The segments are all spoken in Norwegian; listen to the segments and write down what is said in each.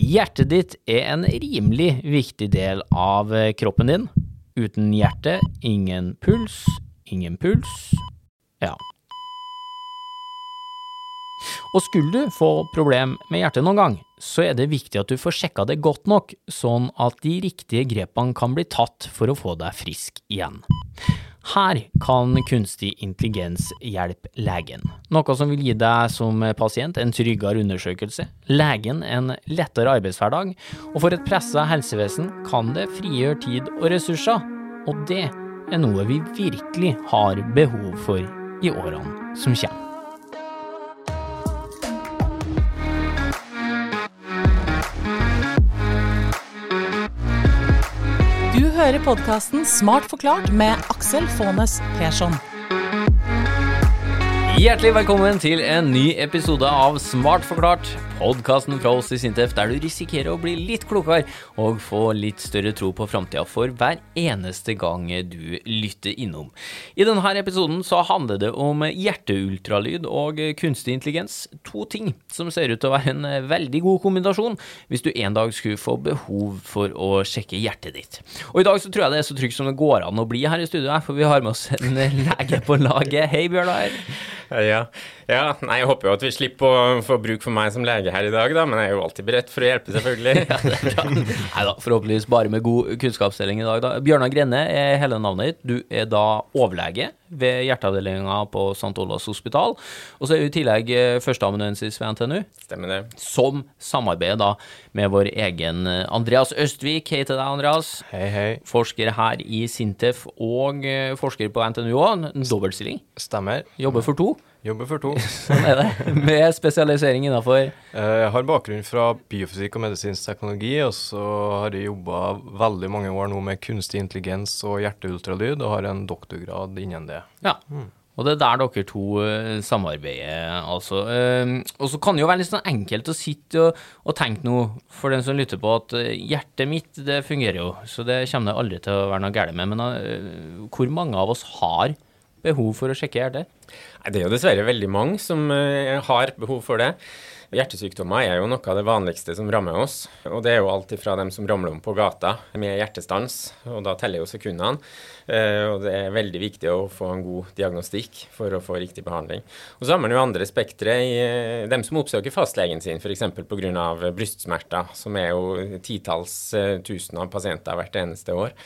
Hjertet ditt er en rimelig viktig del av eh, kroppen din. Uten hjerte, ingen puls, ingen puls ja. Og skulle du få problem med hjertet noen gang, så er det viktig at du får sjekka det godt nok, sånn at de riktige grepene kan bli tatt for å få deg frisk igjen. Her kan kunstig intelligens hjelpe legen, noe som vil gi deg som pasient en tryggere undersøkelse, legen en lettere arbeidshverdag, og for et pressa helsevesen kan det frigjøre tid og ressurser, og det er noe vi virkelig har behov for i årene som kommer. Hører podkasten Smart forklart med Aksel Faanes Persson. Hjertelig velkommen til en ny episode av Smart forklart, podkasten fra oss i Sintef der du risikerer å bli litt klokere og få litt større tro på framtida for hver eneste gang du lytter innom. I denne episoden så handler det om hjerteultralyd og kunstig intelligens. To ting som ser ut til å være en veldig god kombinasjon hvis du en dag skulle få behov for å sjekke hjertet ditt. Og i dag så tror jeg det er så trygt som det går an å bli her i studio, for vi har med oss en lege på laget. Hei, Bjørnar. Ja. Ja. Nei, jeg håper jo at vi slipper å få bruk for meg som lege her i dag, da, men jeg er jo alltid beredt for å hjelpe, selvfølgelig. ja, det er bra. Nei da, forhåpentligvis bare med god kunnskapsdeling i dag, da. Bjørnar Grenne er hele navnet ditt. Du er da overlege ved hjerteavdelinga på St. Olavs hospital, og så er du i tillegg førsteamanuensis ved NTNU. Stemmer det. Som samarbeider da med vår egen Andreas Østvik. Hei til deg, Andreas. Hei, hei. Forsker her i Sintef og forsker på NTNU òg. En dobbeltstilling. Stemmer. Jobber for to. Jobber for to. Sånn er det. Med spesialisering innafor Jeg har bakgrunn fra biofysikk og medisinsk teknologi, og så har jeg jobba veldig mange år nå med kunstig intelligens og hjerteultralyd, og har en doktorgrad innen det. Ja. Og det er der dere to uh, samarbeider, altså. Uh, og så kan det jo være litt sånn enkelt å sitte og, og tenke noe for den som lytter på, at uh, hjertet mitt, det fungerer jo, så det kommer det aldri til å være noe galt med. Men hvor mange av oss har behov for å sjekke hjertet? Det er jo dessverre veldig mange som har behov for det. Hjertesykdommer er jo noe av det vanligste som rammer oss. Og det er jo alt fra dem som ramler om på gata med hjertestans, og da teller jo sekundene. Og det er veldig viktig å få en god diagnostikk for å få riktig behandling. Og så har man jo andre spektre i dem som oppsøker fastlegen sin, f.eks. pga. brystsmerter, som er jo titalls tusen av pasienter hvert eneste år.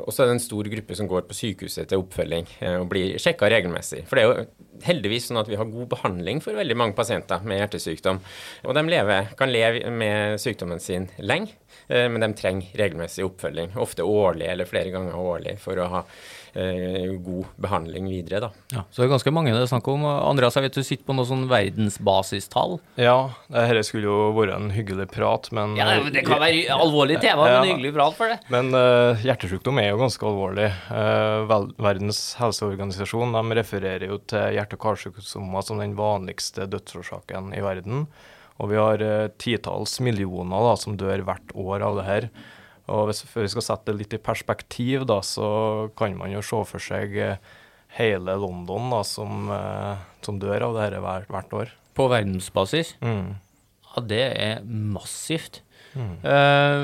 Og så er det en stor gruppe som går på sykehuset til oppfølging og blir sjekka regelmessig. For det er jo heldigvis sånn at vi har god behandling for veldig mange pasienter med hjertesykdom. Og de lever, kan leve med sykdommen sin lenge, men de trenger regelmessig oppfølging. Ofte årlig eller flere ganger årlig for å ha eh, god behandling videre. Da. Ja, så det er ganske mange det er snakk om. Andreas, jeg vet du sitter på noe sånn verdensbasistall? Ja, dette skulle jo vært en hyggelig prat, men Ja, Det kan være alvorlig tema, Ja. men hyggelig prat for det. Men uh, hjertesykdom er jo ganske alvorlig. Uh, vel, Verdens helseorganisasjon de refererer jo til hjerte- og karsykdommer som den vanligste dødsårsaken i verden. Og vi har uh, titalls millioner da, som dør hvert år av det her. Og hvis vi skal sette det litt i perspektiv, da, så kan man jo se for seg uh, hele London da, som, uh, som dør av det her hvert, hvert år. På verdensbasis? Mm. Ja, det er massivt. Eh,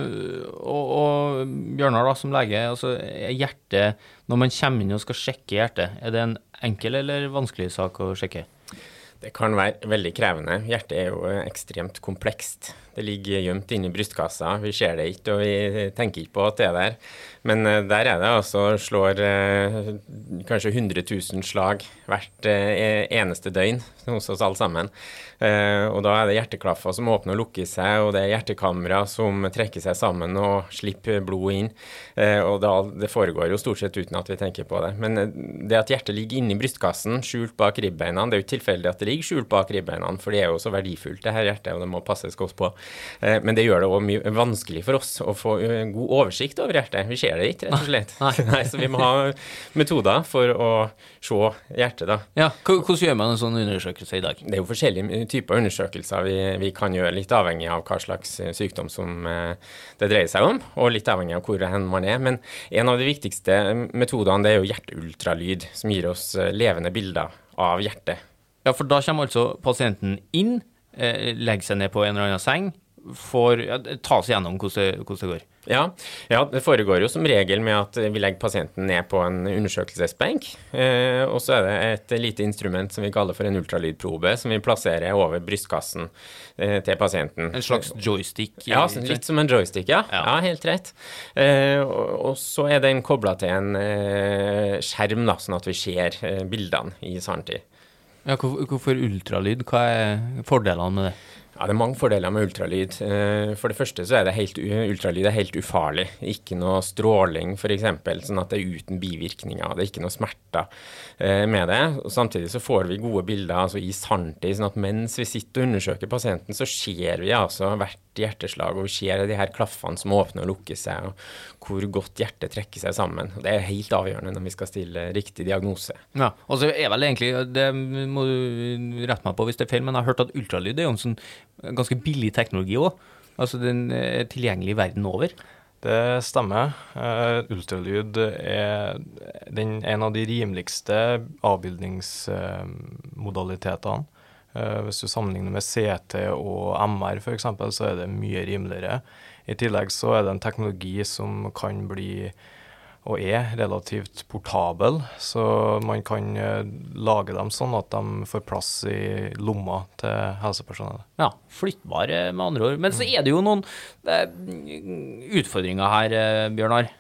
og, og Bjørnar, da, som lege, altså, er hjertet Når man kommer inn og skal sjekke hjertet, er det en enkel eller vanskelig sak å sjekke? Det kan være veldig krevende. Hjertet er jo ekstremt komplekst. Det ligger gjemt inni brystkassa. Vi ser det ikke, og vi tenker ikke på at det er der. Men eh, der er det altså slår eh, kanskje 100 000 slag hvert eh, eneste døgn hos oss alle sammen. Og da er det hjerteklaffer som åpner og lukker seg, og det er hjertekamera som trekker seg sammen og slipper blodet inn. Og det foregår jo stort sett uten at vi tenker på det. Men det at hjertet ligger inni brystkassen, skjult bak ribbeina, det er jo ikke tilfeldig at det ligger skjult bak ribbeina, for det er jo så verdifullt, det her hjertet, og det må passes godt på. Eh, men det gjør det òg mye vanskelig for oss å få eh, god oversikt over hjertet. Vi ser det ikke, rett og slett. Nei. Nei, så vi må ha metoder for å se hjertet, da. Ja, Hvordan gjør man en sånn undersøkelse i dag? Det er jo forskjellige typer undersøkelser vi, vi kan gjøre, litt avhengig av hva slags eh, sykdom som det dreier seg om, og litt avhengig av hvor man er. Men en av de viktigste metodene det er jo hjerteultralyd, som gir oss levende bilder av hjertet. Ja, for da kommer altså pasienten inn, eh, legger seg ned på en eller annen seng, får ja, ta oss gjennom hvordan det, hvordan det går. Ja, ja, det foregår jo som regel med at vi legger pasienten ned på en undersøkelsesbenk. Eh, og så er det et lite instrument som vi kaller for en ultralydprobe, som vi plasserer over brystkassen eh, til pasienten. En slags joystick? Ja, litt som en joystick, ja. Ja, ja helt rett. Eh, og, og, så er den kobla til en eh, skjerm, da, sånn at vi ser eh, bildene i sanntid. Ja, hvorfor ultralyd? Hva er fordelene med det? Ja, Det er mange fordeler med ultralyd. Eh, for det første så er det helt, ultralyd er helt ufarlig. Ikke noe stråling f.eks., sånn at det er uten bivirkninger. Det er ikke noe smerter eh, med det. Og Samtidig så får vi gode bilder altså i sanntid. sånn at mens vi sitter og undersøker pasienten, så ser vi altså hvert hjerteslag, og vi ser de her klaffene som åpner og lukker seg, og hvor godt hjertet trekker seg sammen. Og Det er helt avgjørende når vi skal stille riktig diagnose. Ja, og så er vel egentlig, Det må du rette meg på hvis det er feil, men jeg har hørt at ultralyd er jo en sånn ganske billig teknologi òg. Altså den er tilgjengelig verden over. Det stemmer. Uh, ultralyd er den, en av de rimeligste avbildningsmodalitetene. Uh, hvis du sammenligner med CT og MR f.eks., så er det mye rimeligere. I tillegg så er det en teknologi som kan bli og er relativt portabel, så man kan eh, lage dem sånn at de får plass i lomma til helsepersonellet. Ja, flyttbare med andre ord. Men så er det jo noen eh, utfordringer her, eh, Bjørnar.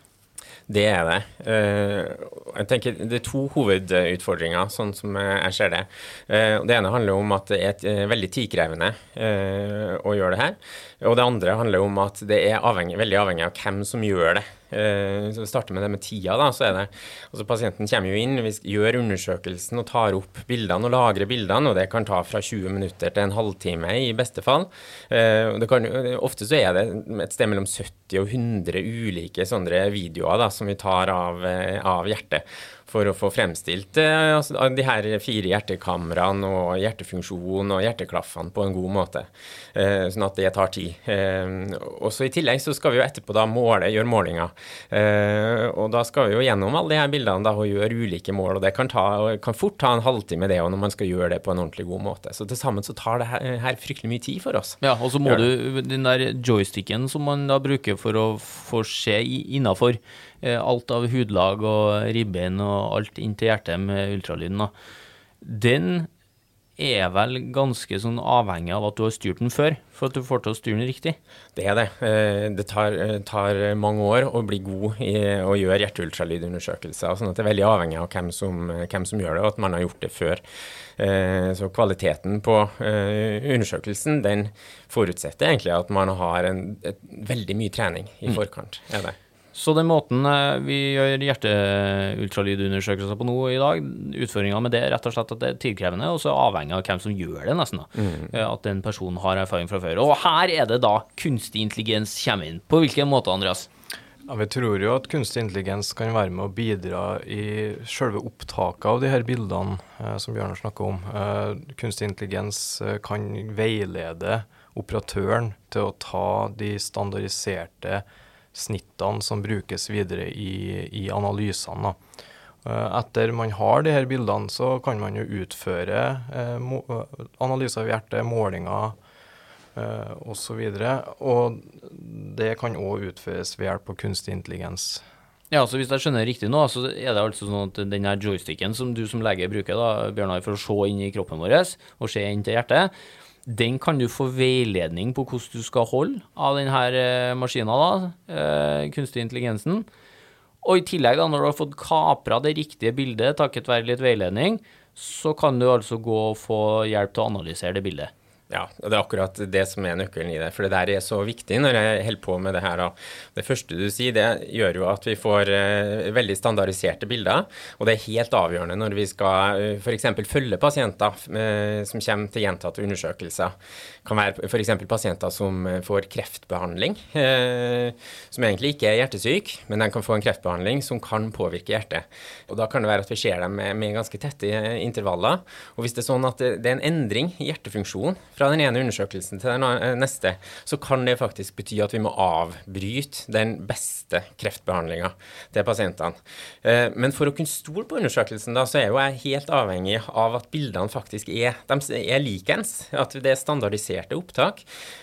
Det er det. Jeg tenker Det er to hovedutfordringer, sånn som jeg ser det. Det ene handler om at det er veldig tidkrevende å gjøre det her. Og det andre handler om at det er avhengig, veldig avhengig av hvem som gjør det. Eh, så vi starter med det med tida. da, så er det, altså Pasienten kommer jo inn, vi gjør undersøkelsen og tar opp bildene og lagrer bildene. og Det kan ta fra 20 minutter til en halvtime i beste fall. Eh, kan, ofte så er det et sted mellom 70 og 100 ulike sånne videoer da, som vi tar av, eh, av hjertet for å få fremstilt eh, altså, de her fire hjertekameraene og hjertefunksjon og hjerteklaffene på en god måte. Eh, sånn at det tar tid. Eh, og så I tillegg så skal vi jo etterpå da måle, gjøre målinger. Eh, og Da skal vi jo gjennom alle de her bildene da, og gjøre ulike mål. og Det kan, ta, kan fort ta en halvtime det når man skal gjøre det på en ordentlig god måte. Så til sammen så tar det her, her fryktelig mye tid for oss. Ja, Og så må du den der joysticken som man da bruker for å få se innafor alt av hudlag og ribbein og alt inntil hjertet med ultralyden, den er vel ganske sånn avhengig av at du har styrt den før, for at du får til å styre den riktig? Det er det. Eh, det tar, eh, tar mange år å bli god i å gjøre hjerteultralydundersøkelser. sånn at Det er veldig avhengig av hvem som, hvem som, gjør det, og at man har gjort det før. Så kvaliteten på undersøkelsen den forutsetter egentlig at man har en, veldig mye trening i mm. forkant. er det. Så den måten eh, vi gjør hjerteultralydundersøkelser på nå i dag, utfordringa med det er rett og slett at det er tidkrevende, og så avhengig av hvem som gjør det, nesten. Mm. Eh, at den personen har erfaring fra før. Og her er det da kunstig intelligens kommer inn. På hvilken måte, Andreas? Ja, Vi tror jo at kunstig intelligens kan være med å bidra i selve opptaket av de her bildene eh, som Bjørnar snakker om. Eh, kunstig intelligens eh, kan veilede operatøren til å ta de standardiserte snittene som brukes videre i, i analysene. Da. etter man har de her bildene, så kan man jo utføre eh, eh, analyser av hjertet, målinger eh, osv. Og, og det kan òg utføres ved hjelp av kunstig intelligens. Ja, så Hvis jeg skjønner riktig nå, så er det altså sånn at den joysticken som du som lege bruker da, Bjørnar, for å se inn i kroppen vår og se inn til hjertet, den kan du få veiledning på hvordan du skal holde av denne eh, maskinen, da, eh, kunstig intelligensen. Og i tillegg, da, når du har fått kapra det riktige bildet takket være litt veiledning, så kan du altså gå og få hjelp til å analysere det bildet. Ja, og det er akkurat det som er nøkkelen i det. For det der er så viktig når jeg holder på med det her. Det første du sier, det gjør jo at vi får uh, veldig standardiserte bilder. Og det er helt avgjørende når vi skal uh, f.eks. følge pasienter uh, som kommer til gjentatte undersøkelser. Det kan være f.eks. pasienter som får kreftbehandling, som egentlig ikke er hjertesyk, men de kan få en kreftbehandling som kan påvirke hjertet. Og Da kan det være at vi ser dem med, med ganske tette intervaller. Og hvis det er sånn at det, er en endring i hjertefunksjon fra den ene undersøkelsen til den neste, så kan det faktisk bety at vi må avbryte den beste kreftbehandlinga til pasientene. Eh, Men for å kunne stole på undersøkelsen, da, så er jo jeg helt avhengig av at bildene faktisk er, de er likens. At det er standardiserte opptak.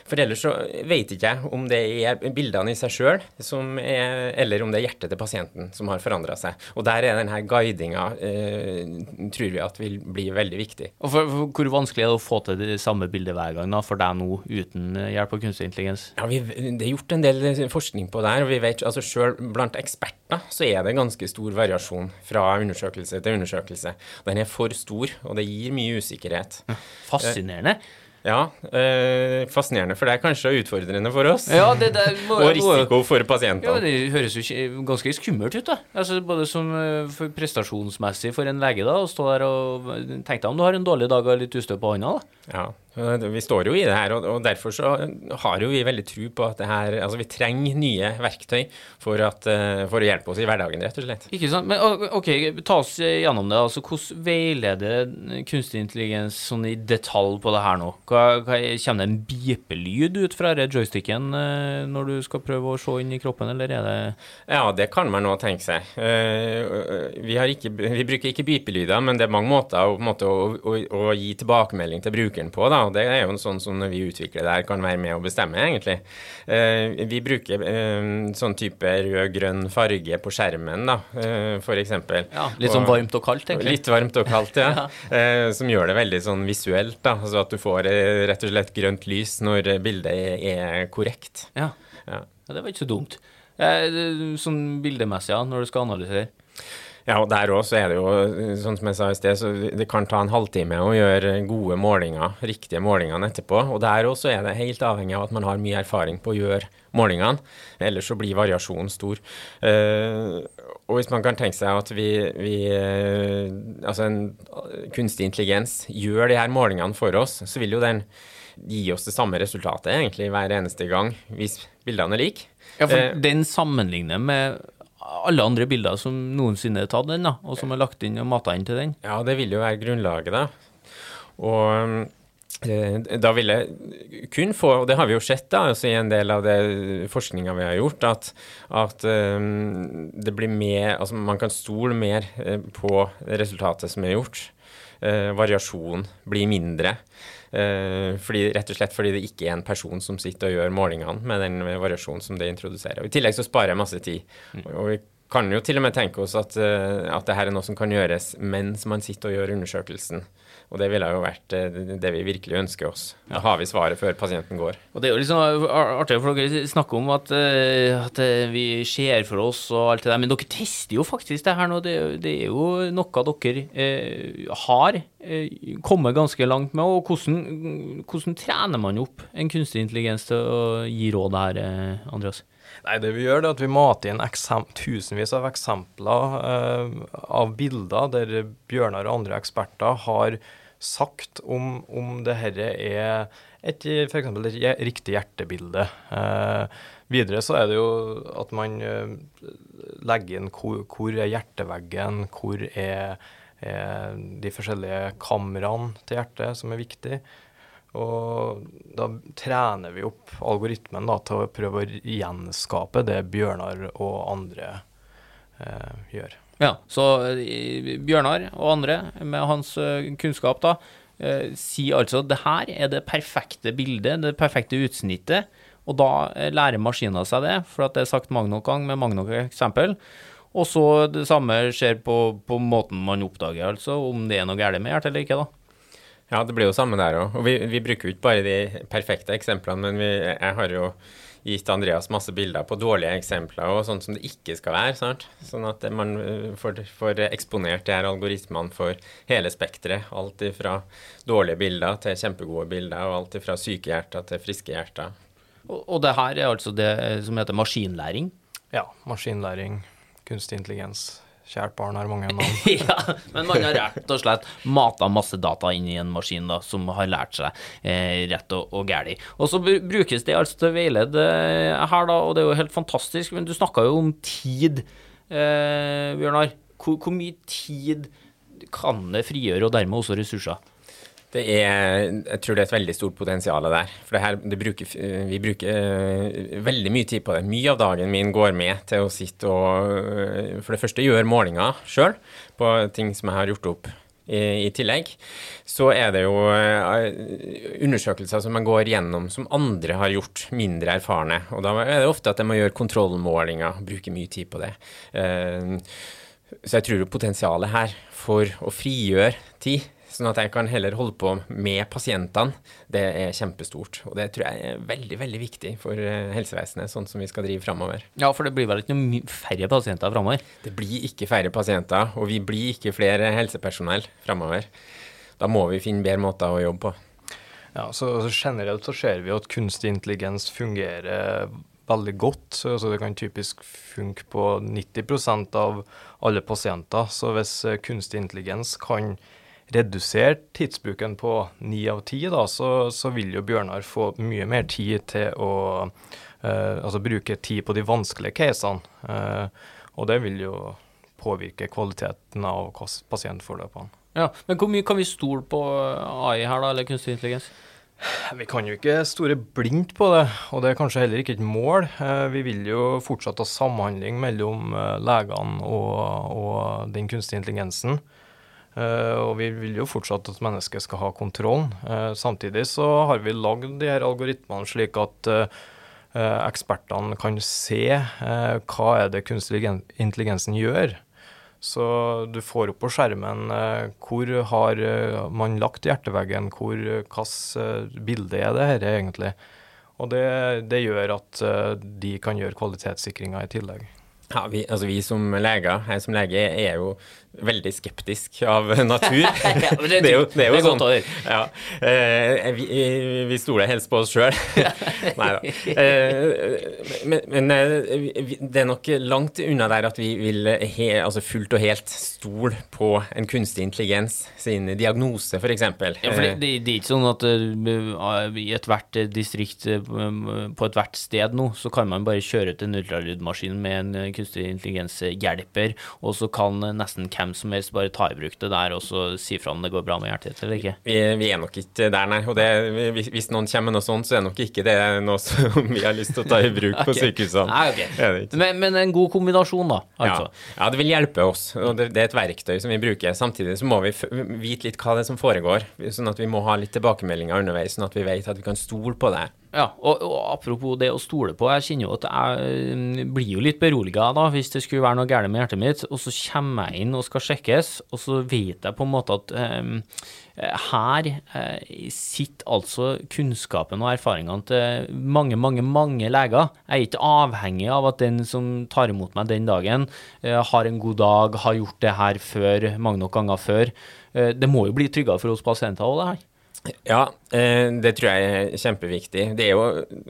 For ellers så vet ikke jeg om det er bildene i seg sjøl, eller om det er hjertet til pasienten som har forandra seg. Og der er denne guidinga, eh, tror vi at vil bli veldig viktig. Og for, for, hvor vanskelig er det å få til det samme bildet hver gang da, for deg nå, uten eh, hjelp av kunstig intelligens? Ja, vi, Det er gjort en del forskning på det her, og vi vet altså selv blant eksperter så er det ganske stor variasjon fra undersøkelse til undersøkelse. Den er for stor, og det gir mye usikkerhet. Fascinerende. Ja, øh, fascinerende for deg, kanskje og utfordrende for oss. Ja, det, det må, og risiko for pasientene. Ja, Det høres jo ganske skummelt ut, da. Altså, både som eh, for prestasjonsmessig for en lege, da, å stå der og Tenk deg om du har en dårlig dag og litt ustø på hånda, da. Ja, vi står jo i det her, og, derfor så har jo vi veldig tro på at det her Altså, vi trenger nye verktøy for, at, eh, for å hjelpe oss i hverdagen, rett og slett. Ikke sant? Men ok, ta oss gjennom det. Altså, Hvordan veileder kunstig intelligens sånn i detalj på det her nå? Hva, hva, kommer det en bipelyd ut fra denne joysticken eh, når du skal prøve å se inn i kroppen, eller er det Ja, det kan man nå tenke seg. Eh, vi, har ikke, vi bruker ikke bipelyder, men det er mange måter, å, på en måte å, å, å gi tilbakemelding til brukeren på. Da. Og Det er jo sånn som når vi utvikler det her, kan være med å bestemme, egentlig. Eh, vi bruker eh, sånn type rød-grønn farge på skjermen, da, uh, f.eks. ja, litt sånn varmt og kaldt, egentlig? Litt varmt og kaldt, ja. Eh, som gjør det veldig sånn visuelt, da. Altså at du får eh, rett og slett grønt lys når bildet er, korrekt. Ja. Ja. ja, det var ikke så dumt. Eh, sånn bildemessig, ja, når du skal analysere. Ja, og der òg så er det jo, sånn som jeg sa i sted, så det kan ta en halvtime å gjøre gode målinger, riktige målingene etterpå. Og der òg er det helt avhengig av at man har mye erfaring på å gjøre målingene. Ellers så blir variasjonen stor. Uh, og hvis man kan tenke seg at vi, vi uh, Altså en kunstig intelligens gjør de her målingene for oss, så vil jo den gi oss det samme resultatet egentlig hver eneste gang hvis bildene er like. Ja, for Eh, den sammenligner med alle andre bilder som noensinne er tatt den, da, og som er lagt inn og mata inn til den. Ja, det vil jo være grunnlaget, da. Og eh, da vil jeg kun få, og det har vi jo sett da, altså i en del av det forskninga vi har gjort, at, at eh, det blir mer, altså man kan stole mer eh, på resultatet som er gjort. Eh, variasjon blir mindre. Eh, fordi, rett og slett fordi det ikke er en person som sitter og gjør målingene med den variasjonen som det introduserer. Og I tillegg så sparer jeg masse tid. Og vi kan jo til og med tenke oss at, eh, at det her er noe som kan gjøres mens man sitter og gjør undersøkelsen. Og det ville jo vært eh, det vi virkelig ønsker oss. Da har vi svaret før pasienten går. Og det er jo liksom artig, for dere snakker om at, eh, at eh, vi ser for oss og alt det der, men dere tester jo faktisk det her nå. Det, er jo- det er jo noe dere eh, har eh, kommet ganske langt med. Og hvordan, hvordan trener man opp en kunstig intelligens til å gi råd her, eh, Andreas? Nei, det vi gjør, er at vi mater inn tusenvis av eksempler eh, av bilder der Bjørnar og andre eksperter har sagt om, om det her er et f.eks. et riktig hjertebilde. Eh, videre så er det jo at man eh, legger inn hvor, hvor er hjerteveggen, hvor er, er de forskjellige kamrene til hjertet som er viktig. Og da trener vi opp algoritmen da, til å prøve å gjenskape det Bjørnar og andre eh, gjør. Ja, så eh, Bjørnar og andre med hans eh, kunnskap da, eh, sier altså at det her er det perfekte bildet, det perfekte utsnittet, og da lærer maskinen seg det, for at det er sagt mange nok ganger med mange nok eksempel. Og så det samme skjer på, på måten man oppdager, altså om det er noe galt med hjertet eller ikke, da. Ja, det blir jo samme der òg. Og vi, vi bruker jo ikke bare de perfekte eksemplene, men vi, jeg har jo gitt Andreas masse bilder på dårlige eksempler og sånt som det ikke skal være. sant? Sånn at man eh, får, får eksponert de her algoritmene for hele spekteret. Alt fra dårlige bilder til kjempegode bilder, og alt fra syke hjerter til friske hjerter. Og, og det her er altså det som heter maskinlæring. Ja, maskinlæring, kunstig intelligens. Kjært barn har mange navn. ja, men man har rett og slett mata masse data inn i en maskin da, som har lært seg eh, rett og, og galt. Og så brukes det altså til å veilede eh, her, da, og det er jo helt fantastisk. Men du snakka jo om tid, eh, Bjørnar. Hvor, hvor mye tid kan det frigjøre, og dermed også ressurser? Det er, jeg tror det er et veldig stort potensial der. For det her, det bruker, vi bruker uh, veldig mye tid på det. Mye av dagen min går med til å sitte og uh, for det første gjøre målinger sjøl på ting som jeg har gjort opp i, i tillegg. Så er det jo uh, undersøkelser som man går gjennom som andre har gjort, mindre erfarne. Og da er det ofte at jeg må gjøre kontrollmålinger, bruke mye tid på det. så jeg tror potensialet her for å frigjøre tid Sånn at jeg kan heller holde på med pasientene. Det er kjempestort. Og det tror jeg er veldig, veldig viktig for eh, helsevesenet, sånn som vi skal drive framover. Ja, for det blir vel ikke noe færre pasienter framover? Det blir ikke færre pasienter, og vi blir ikke flere helsepersonell framover. Da må vi finne bedre måter å jobbe på. Ja, så, så Generelt så ser vi at kunstig intelligens fungerer veldig godt. Så det kan typisk funke på 90% av alle pasienter. Så hvis eh, kunstig intelligens kan redusere tidsbruken på ni av ti, så, så, vil jo Bjørnar få mye mer tid til å uh, altså bruke tid på de vanskelige casene. Uh, og det vil jo påvirke kvaliteten av pasientforløpene. Ja, Men hvor mye kan vi stole på AI her, da, eller kunstig intelligens? Vi kan jo ikke store blindt på det, og det er kanskje heller ikke et mål. Eh, vi vil jo fortsatt ha samhandling mellom legene og, og den kunstige intelligensen. Uh, og vi vil jo fortsatt at mennesket skal ha kontrollen. Uh, samtidig så har vi lagd de her algoritmene slik at uh, ekspertene kan se hva er det kunstig intelligensen gjør. Så du får opp på skjermen hvor har man lagt hjerteveggen, hvor hvilket bilde er det her egentlig. Og det, det gjør at de kan gjøre kvalitetssikringa i tillegg. Ja, vi, altså vi som leger, jeg som lege er jo veldig skeptisk av natur. ja, det, det, er jo, det er jo det er sånn. Ja, eh, vi, vi stoler helst på oss sjøl. Nei da. Eh, men, men eh, det er nok langt unna der at vi vil he, altså fullt og helt stole på en kunstig intelligens sin diagnose, f.eks. Ja, for det, det, er ikke sånn at i ethvert distrikt på ethvert sted nå, så kan man bare kjøre til en ultralydmaskin med en kunstig intelligens-hjelper, og så kan nesten hvem hvem som helst bare ta i bruk det der og så si fra om det går bra med hjertet eller ikke? Vi, vi, er nok ikke der, nei. Og det, hvis noen kommer med noe sånt, så er nok ikke det noe som vi har lyst til å ta i bruk okay. på sykehusene. Nei, okay. men, men, en god kombinasjon, da? Altså. Ja. ja. det vil hjelpe oss. og det, det, er et verktøy som vi bruker. Samtidig så må vi vite litt hva det er som foregår, sånn at vi må ha litt tilbakemeldinger underveis, sånn at vi vet at vi kan stole på det. Ja, og, og, apropos det å stole på, jeg kjenner jo at jeg mm, blir jo litt beroliga da, hvis det skulle være noe galt med hjertet mitt, og så kommer jeg inn og skal sjekkes, og så vet jeg på en måte at um, her uh, sitter altså kunnskapen og erfaringene til mange, mange, mange leger. Jeg er ikke avhengig av at den som tar imot meg den dagen, uh, har en god dag, har gjort det her før, mange nok ganger før. Uh, det må jo bli tryggere for oss pasienter òg, det her. Ja, eh, det tror jeg er kjempeviktig. Det er jo,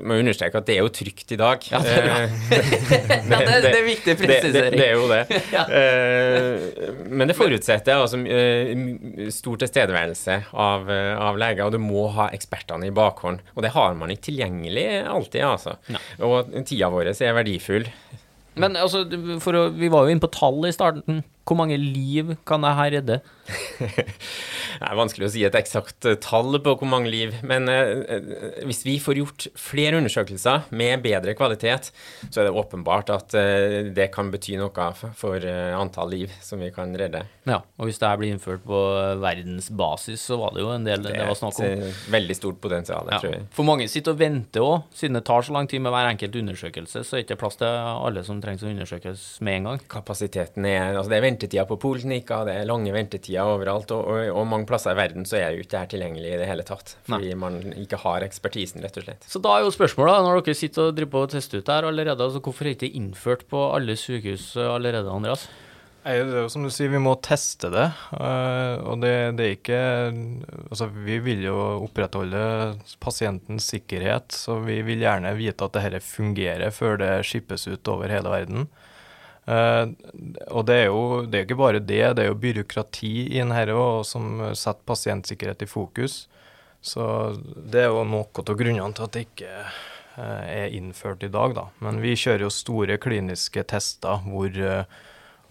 må understreke at det er jo trygt i dag. Ja, det, er, eh, det, ja, det, det er viktig presisering. Det, er jo det. Ja. Eh, men det forutsetter altså stor tilstedeværelse av, av leger, og du må ha ekspertene i bakhånd. Og det har man ikke tilgjengelig alltid, altså. Og tida vår er verdifull. Men altså, å, vi var jo inne på tall i starten. Hvor mange liv kan jeg her redde? Det er vanskelig å si et eksakt eh, tall på hvor mange liv, men eh, eh, hvis vi får gjort flere undersøkelser med bedre kvalitet, så er det åpenbart at eh, det kan bety noe for eh, antall liv som vi kan redde. Ja, og hvis det her blir innført på verdensbasis, så var det jo en del det, det var snakk om. Det er et veldig stort potensial, ja. tror jeg. For mange sitter og venter òg, siden det tar så lang tid med hver enkelt undersøkelse, så er det ikke plass til alle som trengs å undersøkes med en gang. Kapasiteten er Altså, det er ventetider på poliklinikker, det er lange ventetider overalt, og, og, og mange plasser i verden så er jo ikke dette tilgjengelig i det hele tatt. Fordi Nei. man ikke har ekspertisen, rett og slett. Så da er jo spørsmålet, når dere sitter og driver på og tester ut her allerede, altså hvorfor er det ikke innført på alle sykehus allerede, Andreas? Nei, det er jo som du sier, vi må teste det. Uh, og det, det, er ikke Altså, vi vil jo opprettholde pasientens sikkerhet, så vi vil gjerne vite at dette fungerer før det skippes ut over hele verden. Uh, og det er jo det er ikke bare det, det er jo byråkrati i dette òg, som setter pasientsikkerhet i fokus. Så det er jo noe av grunnene til at det ikke uh, er innført i dag, da. Men vi kjører jo store kliniske tester hvor, uh,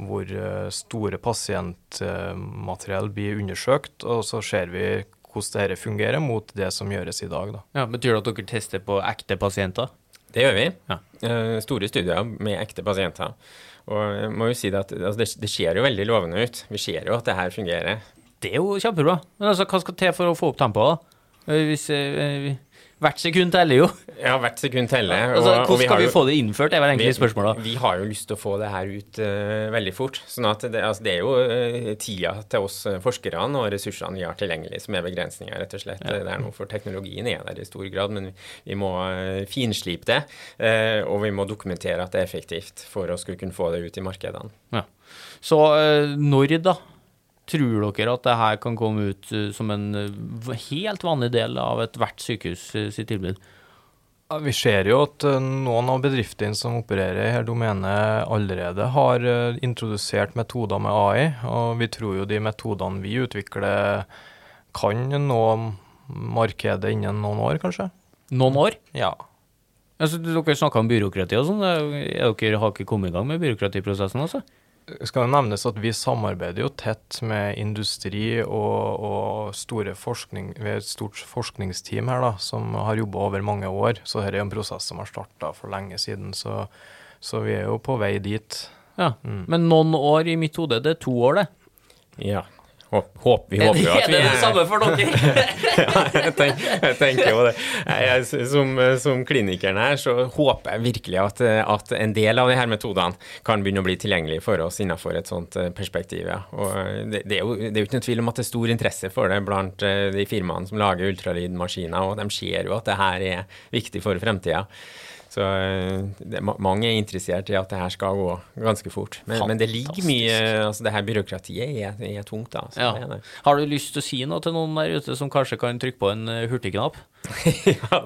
hvor store pasientmateriell blir undersøkt, og så ser vi hvordan dette fungerer, mot det som gjøres i dag. Da. Ja, Betyr det at dere tester på ekte pasienter? Det gjør vi. Ja. Eh, store studier med ekte pasienter. Og jeg må jo si det at altså, det, det ser jo veldig lovende ut. Vi ser jo at det her fungerer. Det er jo kjempebra. Men altså, hva skal til for å få opp tempoet? Eh, Hvis, eh, hvert sekund teller jo. Ja, hvert sekund teller. Altså, og- og hvordan skal vi jo- få det innført, er vel egentlig vi, spørsmålet. vi har jo lyst til å få det her ut uh, veldig fort. sånn at det, altså, det er jo uh, tida til oss eh, forskerne og ressursene vi har tilgjengelig som er begrensninga, rett og slett. Det er noe for teknologien er der i stor grad, men vi, vi må uh, finslipe det. og vi må dokumentere at det er effektivt for å skulle kunne få det ut i markedene. Ja. Så når da tror dere at det her kan komme ut eh, som en eh, helt vanlig del av ethvert sykehus eh, sitt tilbud? Vi ser jo at noen av bedriftene som opererer i dette domenet allerede har introdusert metoder med AI, og vi tror jo de metodene vi utvikler kan nå markedet innen noen år, kanskje. Noen år? Ja. Altså, dere snakka om byråkrati og sånn. Er Dere har ikke kommet i gang med byråkratiprosessen, altså? Skal det nevnes at vi samarbeider jo tett med industri og, og store forskning, vi er et stort forskningsteam her da, som har jobba over mange år. Så dette er en prosess som har starta for lenge siden. Så, så vi er jo på vei dit. Ja. Men noen år i mitt hode, det er to år, det. Ja. Håp, vi håper jo at vi er det det samme for dere? ja, jeg, tenker, jeg tenker jo det. Jeg, som, som klinikeren her, så håper jeg virkelig at, at en del av de her metodene kan begynne å bli tilgjengelig for oss innenfor et sånt eh, perspektiv. Ja. Og det, det, er jo, det er jo ikke noen tvil om at det er stor interesse for det blant eh, de firmaene som lager ultralydmaskiner, og de ser jo at det her er viktig for fremtida. Så eh, det, er mange er interessert i at det her skal gå ganske fort. Men, men det ligger mye altså Det her byråkratiet er, er tungt, da. Ja. det det. Har du lyst til å si noe til noen der ute som kanskje kan trykke på en eh, hurtigknapp? Ja,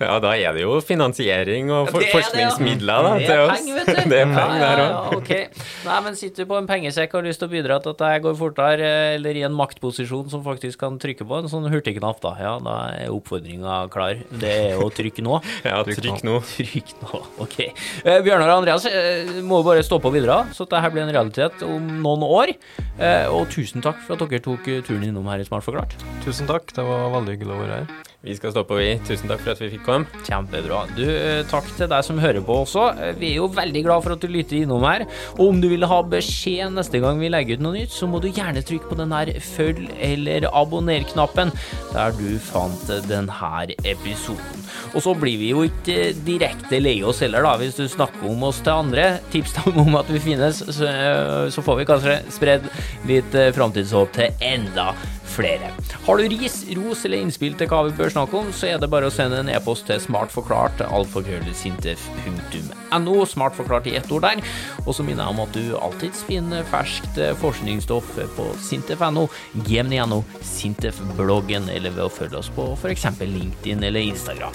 ja, da er det jo finansiering og for, Det det, forskningsmidler da, Det er penger, vet du. Det er penger ja, der ja, òg. ja, okay. Nei, men sitter du på en pengesekk og har lyst til å bidra til at jeg går fortere, eh, eller i en maktposisjon som faktisk kan trykke på en sånn hurtigknapp, da, ja, da er oppfordringa klar. Det er å trykke nå. Ja, trykk nå. Trykk nå, ok. Eh, Bjørnar og Andreas eh, må bare stå på videre, så dette blir en realitet om noen år. Eh, og tusen takk for at dere tok turen innom her i Smart forklart. Tusen takk, det var veldig hyggelig å være her. Vi skal stoppe, vi. Tusen takk for at vi fikk komme. Kjempebra. Du, eh, takk til deg som hører på også. Eh, Vi er jo veldig glad for at du lytter innom her. Og om du vil ha beskjed neste gang vi legger ut noe nytt, så må du gjerne trykke på den her følg eller abonner-knappen der du fant denne episoden. Og så blir vi jo ikke eh, direkte lei oss heller, da, hvis du snakker om oss til andre. Tips dem om at vi finnes, så, eh, får vi kanskje spredd litt eh, framtidshåp til enda flere. Har du ris, ros eller innspill til hva vi bør snakke om, så er det bare å sende en e-post til smartforklart alfakrøllesintef.no. Smartforklart i ett ord der. Og så minner jeg om at du alltids finner ferskt forskningsstoff på sintef.no, gmn.no, Sintef-bloggen eller ved å følge oss på f.eks. LinkedIn eller Instagram.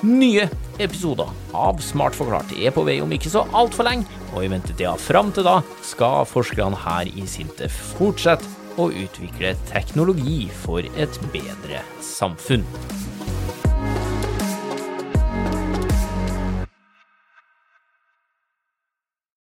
Nye episoder av Smart forklart er på vei om ikke så altfor lenge, og i ventetida fram til da skal forskerne her i Sintef fortsette å utvikle teknologi for et bedre samfunn.